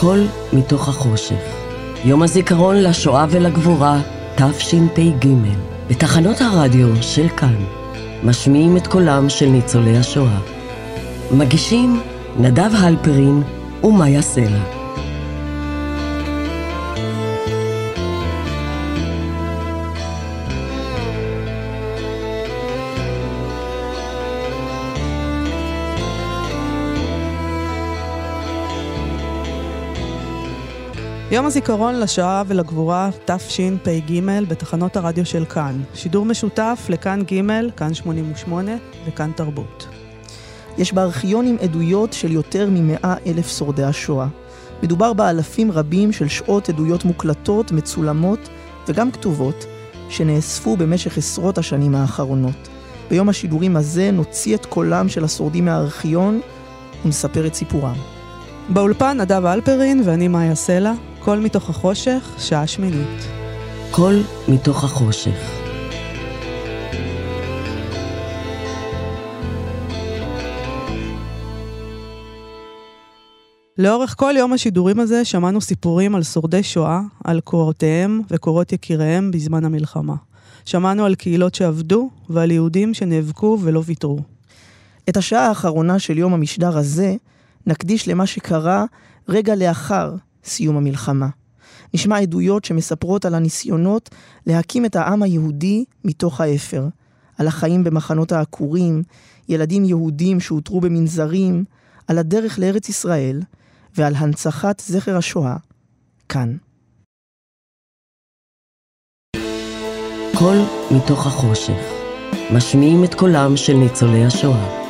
קול מתוך החושך. יום הזיכרון לשואה ולגבורה, תשפ"ג, בתחנות הרדיו של כאן, משמיעים את קולם של ניצולי השואה. מגישים נדב הלפרין ומאיה סלע. יום הזיכרון לשואה ולגבורה תשפ"ג בתחנות הרדיו של כאן. שידור משותף לכאן ג', כאן 88 וכאן תרבות. יש בארכיונים עדויות של יותר ממאה אלף שורדי השואה. מדובר באלפים רבים של שעות עדויות מוקלטות, מצולמות וגם כתובות, שנאספו במשך עשרות השנים האחרונות. ביום השידורים הזה נוציא את קולם של השורדים מהארכיון ונספר את סיפורם. באולפן נדב אלפרין ואני מאיה סלע. קול מתוך החושך, שעה שמינית. קול מתוך החושך. לאורך כל יום השידורים הזה שמענו סיפורים על שורדי שואה, על קורותיהם וקורות יקיריהם בזמן המלחמה. שמענו על קהילות שאבדו ועל יהודים שנאבקו ולא ויתרו. את השעה האחרונה של יום המשדר הזה נקדיש למה שקרה רגע לאחר סיום המלחמה. נשמע עדויות שמספרות על הניסיונות להקים את העם היהודי מתוך האפר, על החיים במחנות העקורים, ילדים יהודים שהותרו במנזרים, על הדרך לארץ ישראל ועל הנצחת זכר השואה, כאן. קול מתוך החושך, משמיעים את קולם של ניצולי השואה.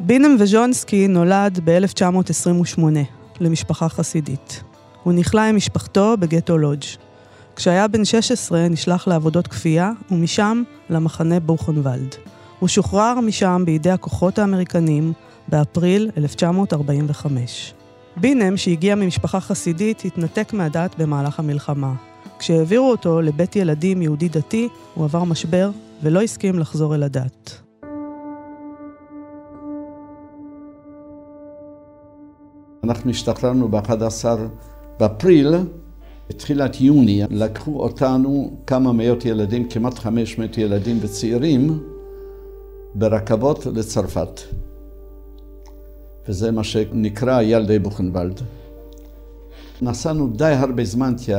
בינם וז'ונסקי נולד ב-1928. למשפחה חסידית. הוא נכלא עם משפחתו בגטו לודג'. כשהיה בן 16 נשלח לעבודות כפייה, ומשם למחנה בוכנוולד. הוא שוחרר משם בידי הכוחות האמריקנים באפריל 1945. בינם, שהגיע ממשפחה חסידית, התנתק מהדת במהלך המלחמה. כשהעבירו אותו לבית ילדים יהודי דתי, הוא עבר משבר ולא הסכים לחזור אל הדת. אנחנו השתחררנו ב-11 באפריל, בתחילת יוני, לקחו אותנו כמה מאות ילדים, כמעט 500 ילדים וצעירים, ברכבות לצרפת. וזה מה שנקרא ילדי בוכנוולד. נסענו די הרבה זמן כי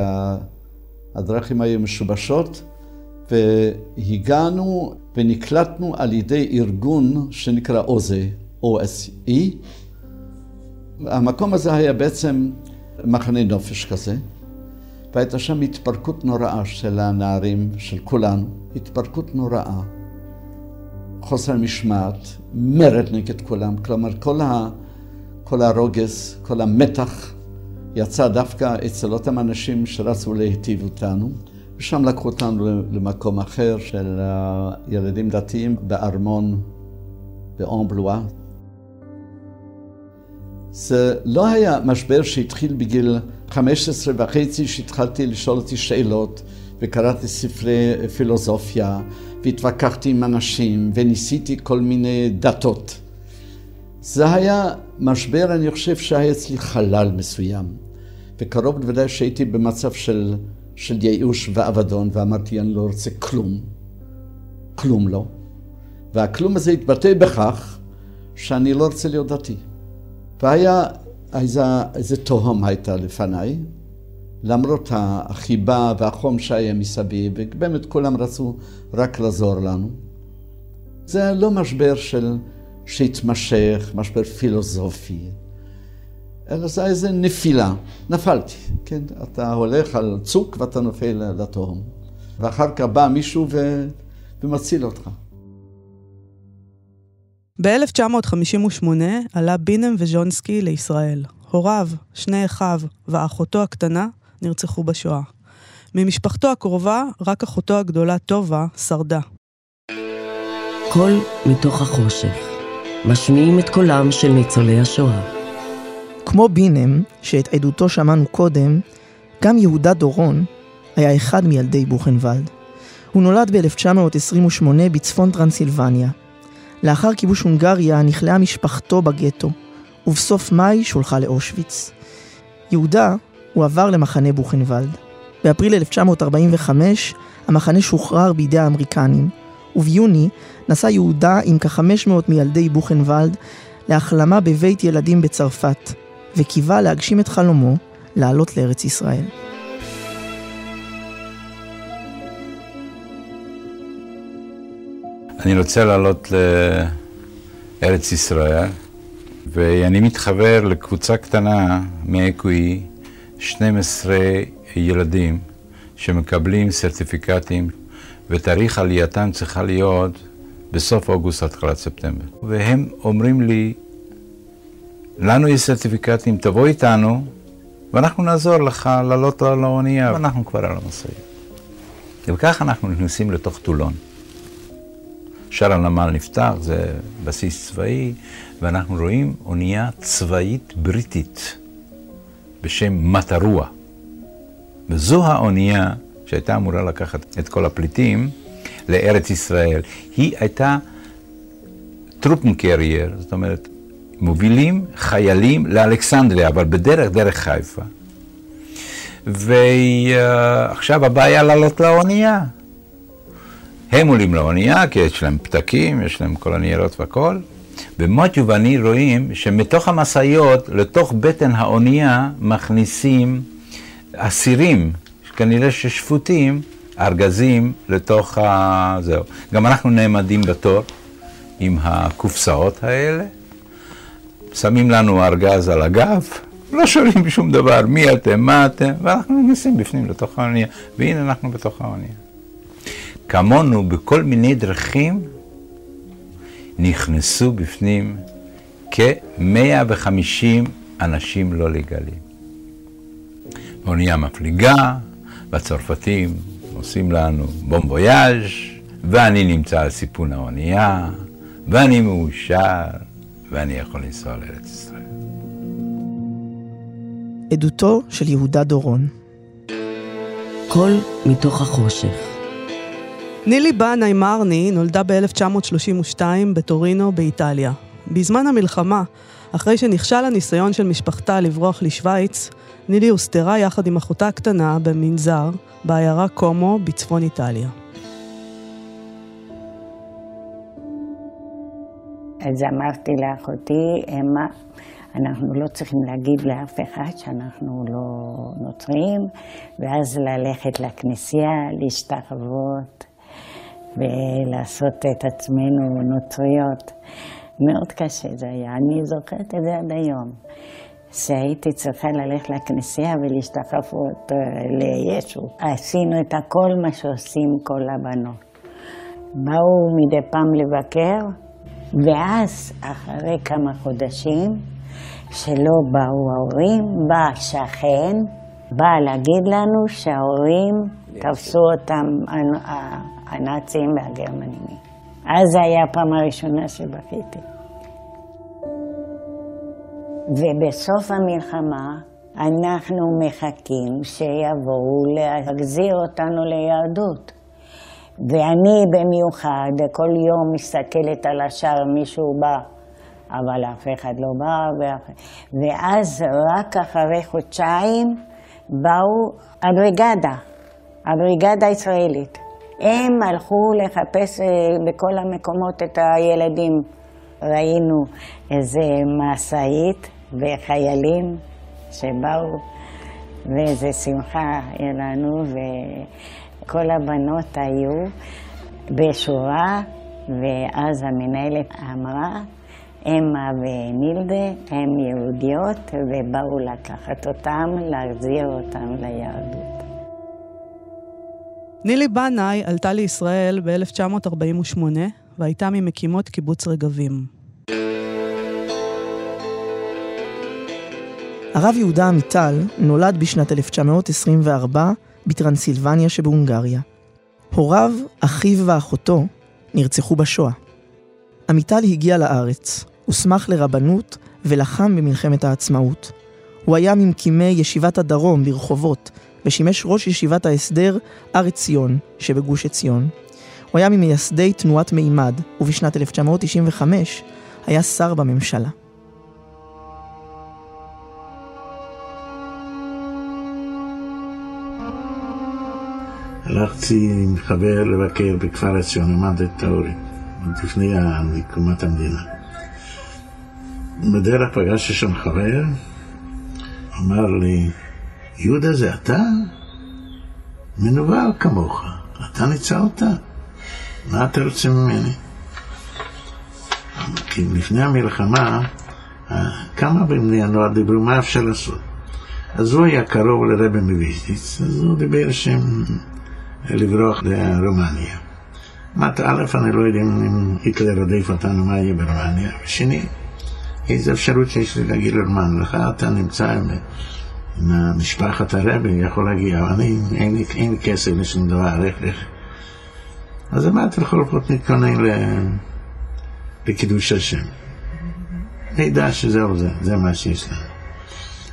הדרכים היו משובשות, והגענו ונקלטנו על ידי ארגון שנקרא אוזה, OSE, המקום הזה היה בעצם מחנה נופש כזה, והייתה שם התפרקות נוראה של הנערים, של כולנו, התפרקות נוראה. חוסר משמעת, מרד נגד כולם, כלומר כל, ה, כל הרוגז, כל המתח יצא דווקא אצל אותם אנשים שרצו להיטיב אותנו, ושם לקחו אותנו למקום אחר של ילדים דתיים בארמון באומבלואה. זה לא היה משבר שהתחיל בגיל 15 וחצי, שהתחלתי לשאול אותי שאלות, וקראתי ספרי פילוסופיה, והתווכחתי עם אנשים, וניסיתי כל מיני דתות. זה היה משבר, אני חושב שהיה אצלי חלל מסוים. וקרוב לוודאי שהייתי במצב של, של ייאוש ואבדון, ואמרתי, אני לא רוצה כלום. כלום לא. והכלום הזה התבטא בכך שאני לא רוצה להיות דתי. והיה איזה, איזה תהום הייתה לפניי, למרות החיבה והחום שהיה מסביב, ובאמת כולם רצו רק לעזור לנו. זה לא משבר של, שהתמשך, משבר פילוסופי, אלא זה איזה נפילה. נפלתי, כן? אתה הולך על צוק ואתה נופל לתהום. ואחר כך בא מישהו ו... ומציל אותך. ב-1958 עלה בינם וז'ונסקי לישראל. הוריו, שני אחיו ואחותו הקטנה נרצחו בשואה. ממשפחתו הקרובה, רק אחותו הגדולה טובה שרדה. קול מתוך החושך. משמיעים את קולם של ניצולי השואה. כמו בינם, שאת עדותו שמענו קודם, גם יהודה דורון היה אחד מילדי בוכנוולד. הוא נולד ב-1928 בצפון טרנסילבניה, לאחר כיבוש הונגריה נכלאה משפחתו בגטו, ובסוף מאי שולחה לאושוויץ. יהודה הועבר למחנה בוכנוולד. באפריל 1945 המחנה שוחרר בידי האמריקנים, וביוני נסע יהודה עם כ-500 מילדי בוכנוולד להחלמה בבית ילדים בצרפת, וקיווה להגשים את חלומו לעלות לארץ ישראל. אני רוצה לעלות לארץ ישראל, ואני מתחבר לקבוצה קטנה מאקווי, 12 ילדים שמקבלים סרטיפיקטים, ותאריך עלייתם צריכה להיות בסוף אוגוסט, התחלת ספטמבר. והם אומרים לי, לנו יש סרטיפיקטים, תבוא איתנו, ואנחנו נעזור לך לעלות על האונייה, ואנחנו כבר על המשאית. וככה אנחנו נכנסים לתוך טולון. שער הנמל נפתח, זה בסיס צבאי, ואנחנו רואים אונייה צבאית בריטית בשם מטרוע. וזו האונייה שהייתה אמורה לקחת את כל הפליטים לארץ ישראל. היא הייתה טרופן קרייר, זאת אומרת, מובילים חיילים לאלכסנדריה, אבל בדרך, דרך חיפה. ועכשיו הבעיה לעלות לאונייה. הם עולים לאונייה, כי יש להם פתקים, יש להם כל הניירות והכל, ומוטו ואני רואים שמתוך המשאיות, לתוך בטן האונייה, מכניסים אסירים, כנראה ששפוטים, ארגזים לתוך ה... זהו. גם אנחנו נעמדים בתור עם הקופסאות האלה, שמים לנו ארגז על הגב, לא שואלים שום דבר, מי אתם, מה אתם, ואנחנו נכנסים בפנים לתוך האונייה, והנה אנחנו בתוך האונייה. כמונו בכל מיני דרכים נכנסו בפנים כ-150 אנשים לא לגליים. האונייה מפליגה, והצרפתים עושים לנו בום וויאז', ואני נמצא על סיפון האונייה, ואני מאושר, ואני יכול לנסוע לארץ ישראל. עדותו של יהודה דורון. קול מתוך החושך. נילי בנאי מרני נולדה ב-1932 בטורינו באיטליה. בזמן המלחמה, אחרי שנכשל הניסיון של משפחתה לברוח לשוויץ, נילי הוסתרה יחד עם אחותה הקטנה במנזר, בעיירה קומו בצפון איטליה. אז אמרתי לאחותי, אמה, אנחנו לא צריכים להגיד לאף אחד שאנחנו לא נוצרים, ואז ללכת לכנסייה, להשתחוות ולעשות את עצמנו נוצריות. מאוד קשה זה היה, אני זוכרת את זה עד היום. שהייתי צריכה ללכת לכנסייה ולהשתחוות אה, לישו. עשינו את הכל מה שעושים כל הבנות. באו מדי פעם לבקר, ואז, אחרי כמה חודשים, שלא באו ההורים, בא השכן, בא להגיד לנו שההורים תפסו אותם הנאצים והגרמנים. אז זה היה הפעם הראשונה שבכיתי. ובסוף המלחמה אנחנו מחכים שיבואו להחזיר אותנו ליהדות. ואני במיוחד, כל יום מסתכלת על השער, מישהו בא, אבל אף אחד לא בא, ואף... ואז רק אחרי חודשיים באו הבריגדה, הבריגדה הישראלית. הם הלכו לחפש אה, בכל המקומות את הילדים. ראינו איזה משאית וחיילים שבאו, ואיזה שמחה היה לנו, וכל הבנות היו בשורה, ואז המנהלת אמרה, אמה ונילדה הן יהודיות, ובאו לקחת אותם, להחזיר אותם ליהדות. נילי בנאי עלתה לישראל ב-1948 והייתה ממקימות קיבוץ רגבים. הרב יהודה עמיטל נולד בשנת 1924 בטרנסילבניה שבהונגריה. הוריו, אחיו ואחותו נרצחו בשואה. עמיטל הגיע לארץ, הוסמך לרבנות ולחם במלחמת העצמאות. הוא היה ממקימי ישיבת הדרום ברחובות, ושימש ראש ישיבת ההסדר הר עציון שבגוש עציון. הוא היה ממייסדי תנועת מימד, ובשנת 1995 היה שר בממשלה. הלכתי עם חבר לבקר בכפר עציון, עמד את ההורים, עוד לפני הקמת המדינה. בדרך פגשתי שם חבר, אמר לי, יהודה זה אתה? מנוול כמוך, אתה ניצלת? מה אתה רוצה ממני? כי לפני המלחמה, כמה בני הנוער דיברו מה אפשר לעשות. אז הוא היה קרוב לרבי מוויזניץ, אז הוא דיבר שהם לברוח לרומניה. אמרת, א', אני לא יודע אם היטלר רודף אותנו, מה יהיה ברומניה, ושני, איזו אפשרות שיש לי להגיד לרומן, לך אתה נמצא עם, עם משפחת הרבי, יכול להגיע, אני, אין לי, אין לי כסף לשום דבר, איך, איך. אז אמרתי, לכל זאת נתכונן לקידוש השם. נדע שזהו זה, זה מה שיש לנו.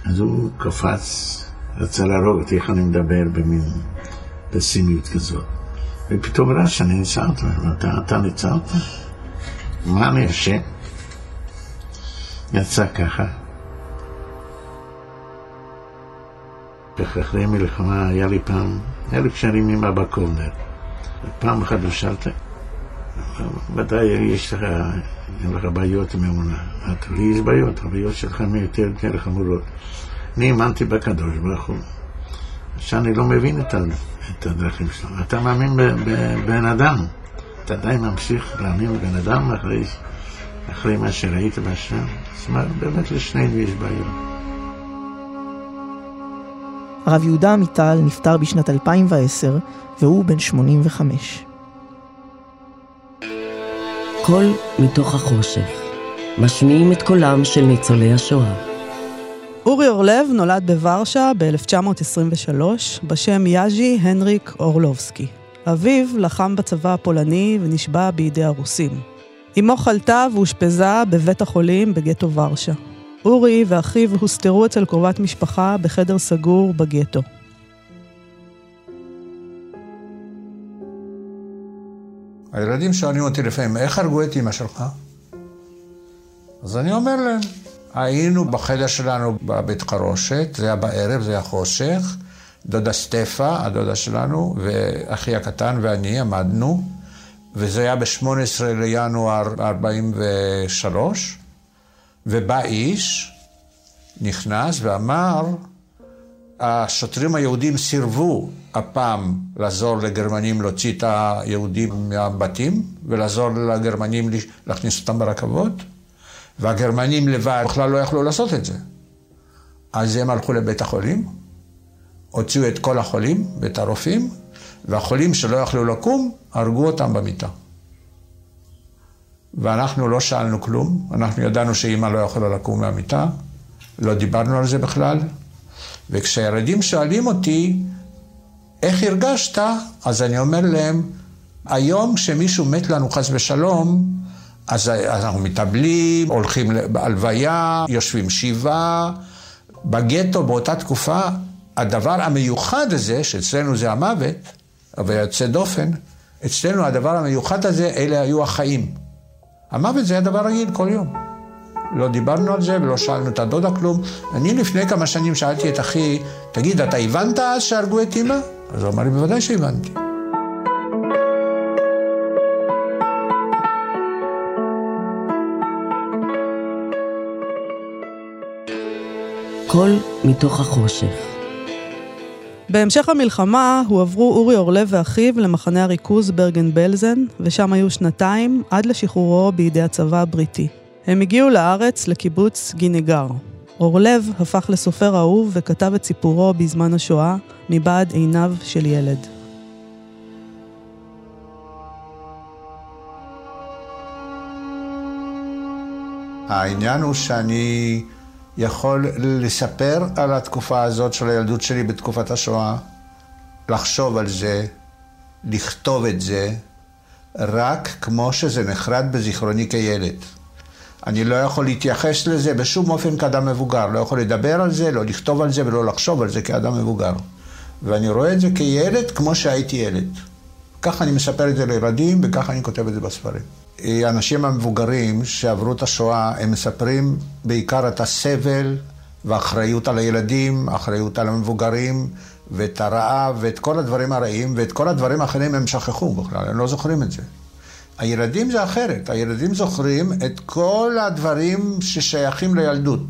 אז הוא קפץ, רצה להרוג אותי, איך אני מדבר במין פסימיות כזאת. ופתאום ראה שאני ניצלת, אתה, אתה ניצלת? מה אני אשם? יצא ככה. אחרי המלחמה היה לי פעם, היה לי קשרים עם אבא קולנר. פעם אחת הוא שאלת, ודאי יש לך, אין לך בעיות עם אמונה. לי יש בעיות, הבעיות שלך הן יותר יותר חמורות. אני האמנתי בקדוש ברוך הוא, שאני לא מבין את הדרכים שלו. אתה מאמין בבן אדם, אתה עדיין ממשיך להאמין בבן אדם אחרי, אחרי מה שראית בשם. זאת אומרת, באמת לשנינו יש בעיות. הרב יהודה עמיטל נפטר בשנת 2010, והוא בן 85. קול מתוך החושך. משמיעים את קולם של ניצולי השואה. אורי אורלב נולד בוורשה ב-1923 בשם יאז'י הנריק אורלובסקי. אביו לחם בצבא הפולני ונשבע בידי הרוסים. אמו חלתה ואושפזה בבית החולים בגטו ורשה. אורי ואחיו הוסתרו אצל קרובת משפחה בחדר סגור בגטו. הילדים שואלים אותי לפעמים, איך הרגו את אמא שלך? אז אני אומר להם, היינו בחדר שלנו בבית חרושת, זה היה בערב, זה היה חושך, דודה סטפה, הדודה שלנו, ואחי הקטן ואני עמדנו, וזה היה ב-18 לינואר 43, ובא איש, נכנס ואמר, השוטרים היהודים סירבו הפעם לעזור לגרמנים להוציא את היהודים מהבתים ולעזור לגרמנים להכניס אותם ברכבות, והגרמנים לבד בכלל לא יכלו לעשות את זה. אז הם הלכו לבית החולים, הוציאו את כל החולים ואת הרופאים, והחולים שלא יכלו לקום, הרגו אותם במיטה. ואנחנו לא שאלנו כלום, אנחנו ידענו שאימא לא יכולה לקום מהמיטה, לא דיברנו על זה בכלל. וכשהילדים שואלים אותי, איך הרגשת? אז אני אומר להם, היום כשמישהו מת לנו חס ושלום, אז אנחנו מתאבלים, הולכים להלוויה, יושבים שבעה. בגטו באותה תקופה, הדבר המיוחד הזה, שאצלנו זה המוות, אבל יוצא דופן, אצלנו הדבר המיוחד הזה, אלה היו החיים. המוות זה היה דבר רגיל כל יום. לא דיברנו על זה ולא שאלנו את הדודה כלום. אני לפני כמה שנים שאלתי את אחי, תגיד, אתה הבנת אז שהרגו את אמא? אז הוא אמר לי, בוודאי שהבנתי. קול מתוך החושך. בהמשך המלחמה הועברו אורי אורלב ואחיו למחנה הריכוז ברגן בלזן, ושם היו שנתיים עד לשחרורו בידי הצבא הבריטי. הם הגיעו לארץ לקיבוץ גינגר. אורלב הפך לסופר אהוב וכתב את סיפורו בזמן השואה מבעד עיניו של ילד. העניין הוא שאני יכול לספר על התקופה הזאת של הילדות שלי בתקופת השואה, לחשוב על זה, לכתוב את זה, רק כמו שזה נחרד בזיכרוני כילד. אני לא יכול להתייחס לזה בשום אופן כאדם מבוגר, לא יכול לדבר על זה, לא לכתוב על זה ולא לחשוב על זה כאדם מבוגר. ואני רואה את זה כילד כמו שהייתי ילד. ככה אני מספר את זה לילדים וככה אני כותב את זה בספרים. האנשים המבוגרים שעברו את השואה, הם מספרים בעיקר את הסבל ואחריות על הילדים, אחריות על המבוגרים, ואת הרעב, ואת כל הדברים הרעים, ואת כל הדברים האחרים הם שכחו בכלל, הם לא זוכרים את זה. הילדים זה אחרת, הילדים זוכרים את כל הדברים ששייכים לילדות.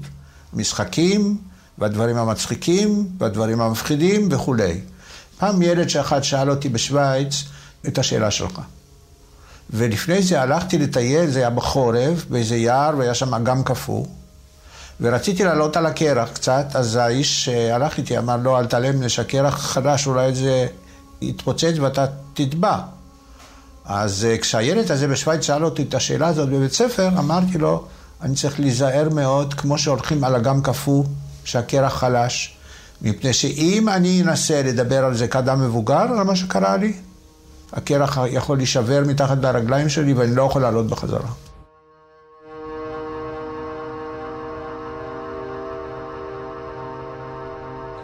משחקים, והדברים המצחיקים, והדברים המפחידים וכולי. פעם ילד שאחד שאל אותי בשוויץ את השאלה שלך. ולפני זה הלכתי לטייל, זה היה בחורף, באיזה יער, והיה שם אגם קפוא. ורציתי לעלות על הקרח קצת, אז האיש שהלך איתי אמר, לא, אל תעלם, יש הקרח חדש, אולי זה יתפוצץ ואתה תטבע. אז אה, כשהילד הזה בשוויץ שאל אותי את השאלה הזאת בבית ספר, אמרתי לו, אני צריך להיזהר מאוד, כמו שהולכים על אגם קפוא, שהקרח חלש, מפני שאם אני אנסה לדבר על זה כאדם מבוגר, על מה שקרה לי, הקרח יכול להישבר מתחת לרגליים שלי ואני לא יכול לעלות בחזרה.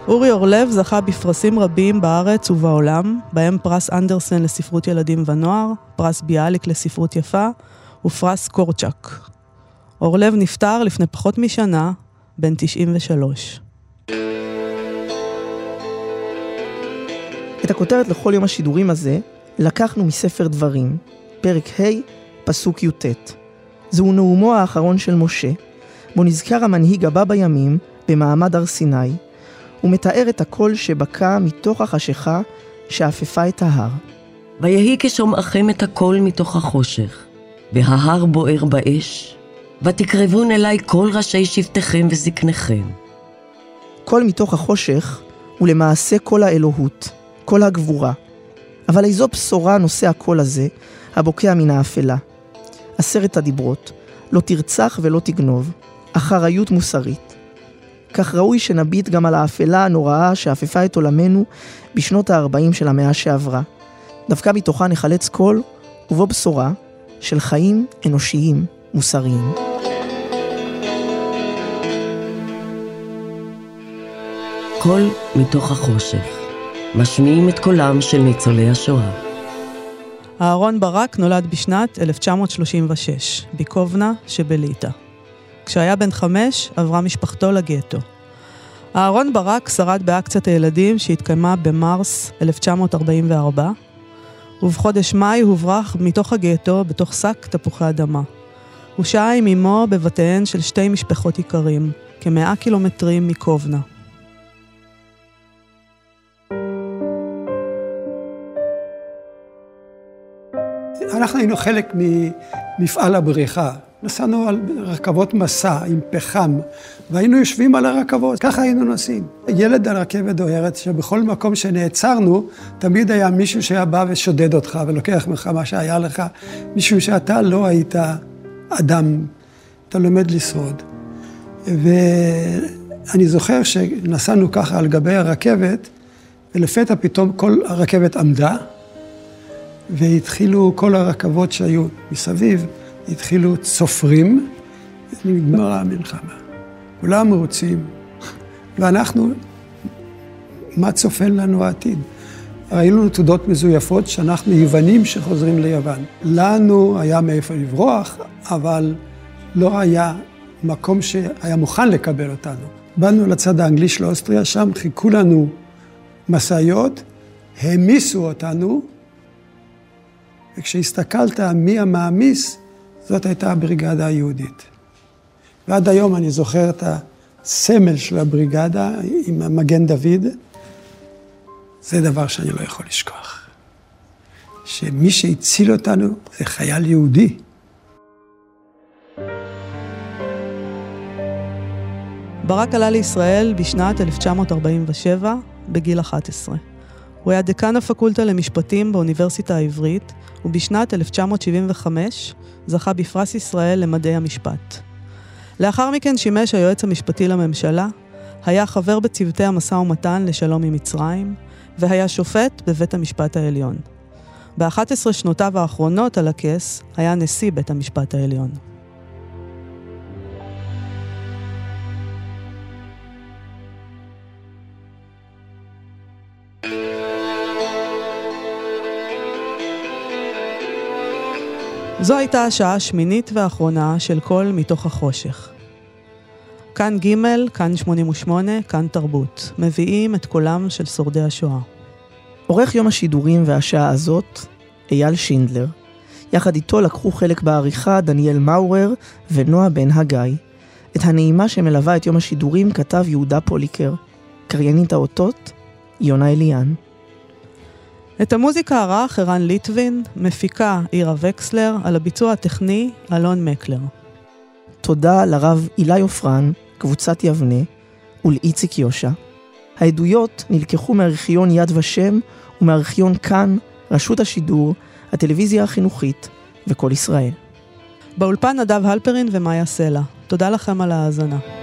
אורי אורלב זכה בפרסים רבים בארץ ובעולם, בהם פרס אנדרסן לספרות ילדים ונוער, פרס ביאליק לספרות יפה ופרס קורצ'אק. אורלב נפטר לפני פחות משנה, בן 93. את הכותרת לכל יום השידורים הזה לקחנו מספר דברים, פרק ה', פסוק י"ט. זהו נאומו האחרון של משה, בו נזכר המנהיג הבא בימים במעמד הר סיני, ומתאר את הקול שבקע מתוך החשיכה שאפפה את ההר. ויהי כשומעכם את הקול מתוך החושך, וההר בוער באש, ותקרבון אליי כל ראשי שבטיכם וזקניכם. קול מתוך החושך הוא למעשה קול האלוהות, קול הגבורה. אבל איזו בשורה נושא הקול הזה, הבוקע מן האפלה. עשרת הדיברות, לא תרצח ולא תגנוב, אחריות מוסרית. כך ראוי שנביט גם על האפלה הנוראה שאפפה את עולמנו בשנות ה-40 של המאה שעברה. דווקא מתוכה נחלץ קול, ובו בשורה, של חיים אנושיים מוסריים. קול מתוך החושך. משמיעים את קולם של ניצולי השואה. אהרון ברק נולד בשנת 1936, בקובנה שבליטא. כשהיה בן חמש, עברה משפחתו לגטו. אהרון ברק שרד באקציית הילדים שהתקיימה במרס 1944, ובחודש מאי הוברח מתוך הגטו בתוך שק תפוחי אדמה. הוא שהה עם אמו בבתיהן של שתי משפחות איכרים, כמאה קילומטרים מקובנה. אנחנו היינו חלק ממפעל הבריחה. נסענו על רכבות מסע עם פחם, והיינו יושבים על הרכבות, ככה היינו נוסעים. ילד על רכבת דוהרת, שבכל מקום שנעצרנו, תמיד היה מישהו שהיה בא ושודד אותך ולוקח ממך מה שהיה לך, משום שאתה לא היית אדם, אתה לומד לשרוד. ואני זוכר שנסענו ככה על גבי הרכבת, ולפתע פתאום כל הרכבת עמדה, והתחילו כל הרכבות שהיו מסביב, התחילו צופרים, ונגמרה המלחמה. כולם מרוצים, ואנחנו, מה צופן לנו העתיד? ראינו תעודות מזויפות שאנחנו יוונים שחוזרים ליוון. לנו היה מאיפה לברוח, אבל לא היה מקום שהיה מוכן לקבל אותנו. באנו לצד האנגלי של אוסטריה, שם חיכו לנו משאיות, העמיסו אותנו, וכשהסתכלת מי המעמיס, זאת הייתה הבריגדה היהודית. ועד היום אני זוכר את הסמל של הבריגדה עם המגן דוד. זה דבר שאני לא יכול לשכוח. שמי שהציל אותנו זה חייל יהודי. ברק עלה לישראל בשנת 1947, בגיל 11. הוא היה דקן הפקולטה למשפטים באוניברסיטה העברית, ובשנת 1975 זכה בפרס ישראל למדעי המשפט. לאחר מכן שימש היועץ המשפטי לממשלה, היה חבר בצוותי המשא ומתן לשלום עם מצרים, והיה שופט בבית המשפט העליון. ב-11 שנותיו האחרונות על הכס היה נשיא בית המשפט העליון. זו הייתה השעה השמינית והאחרונה של קול מתוך החושך. כאן ג', כאן 88, כאן תרבות. מביאים את קולם של שורדי השואה. עורך יום השידורים והשעה הזאת, אייל שינדלר. יחד איתו לקחו חלק בעריכה דניאל מאורר ונועה בן הגיא. את הנעימה שמלווה את יום השידורים כתב יהודה פוליקר. קריינית האותות, יונה אליאן. את המוזיקה ערך ערן ליטבין, מפיקה עירה וקסלר, על הביצוע הטכני אלון מקלר. תודה לרב אילי עופרן, קבוצת יבנה, ולאיציק יושע. העדויות נלקחו מארכיון יד ושם ומארכיון כאן, רשות השידור, הטלוויזיה החינוכית וכל ישראל. באולפן נדב הלפרין ומאיה סלע. תודה לכם על ההאזנה.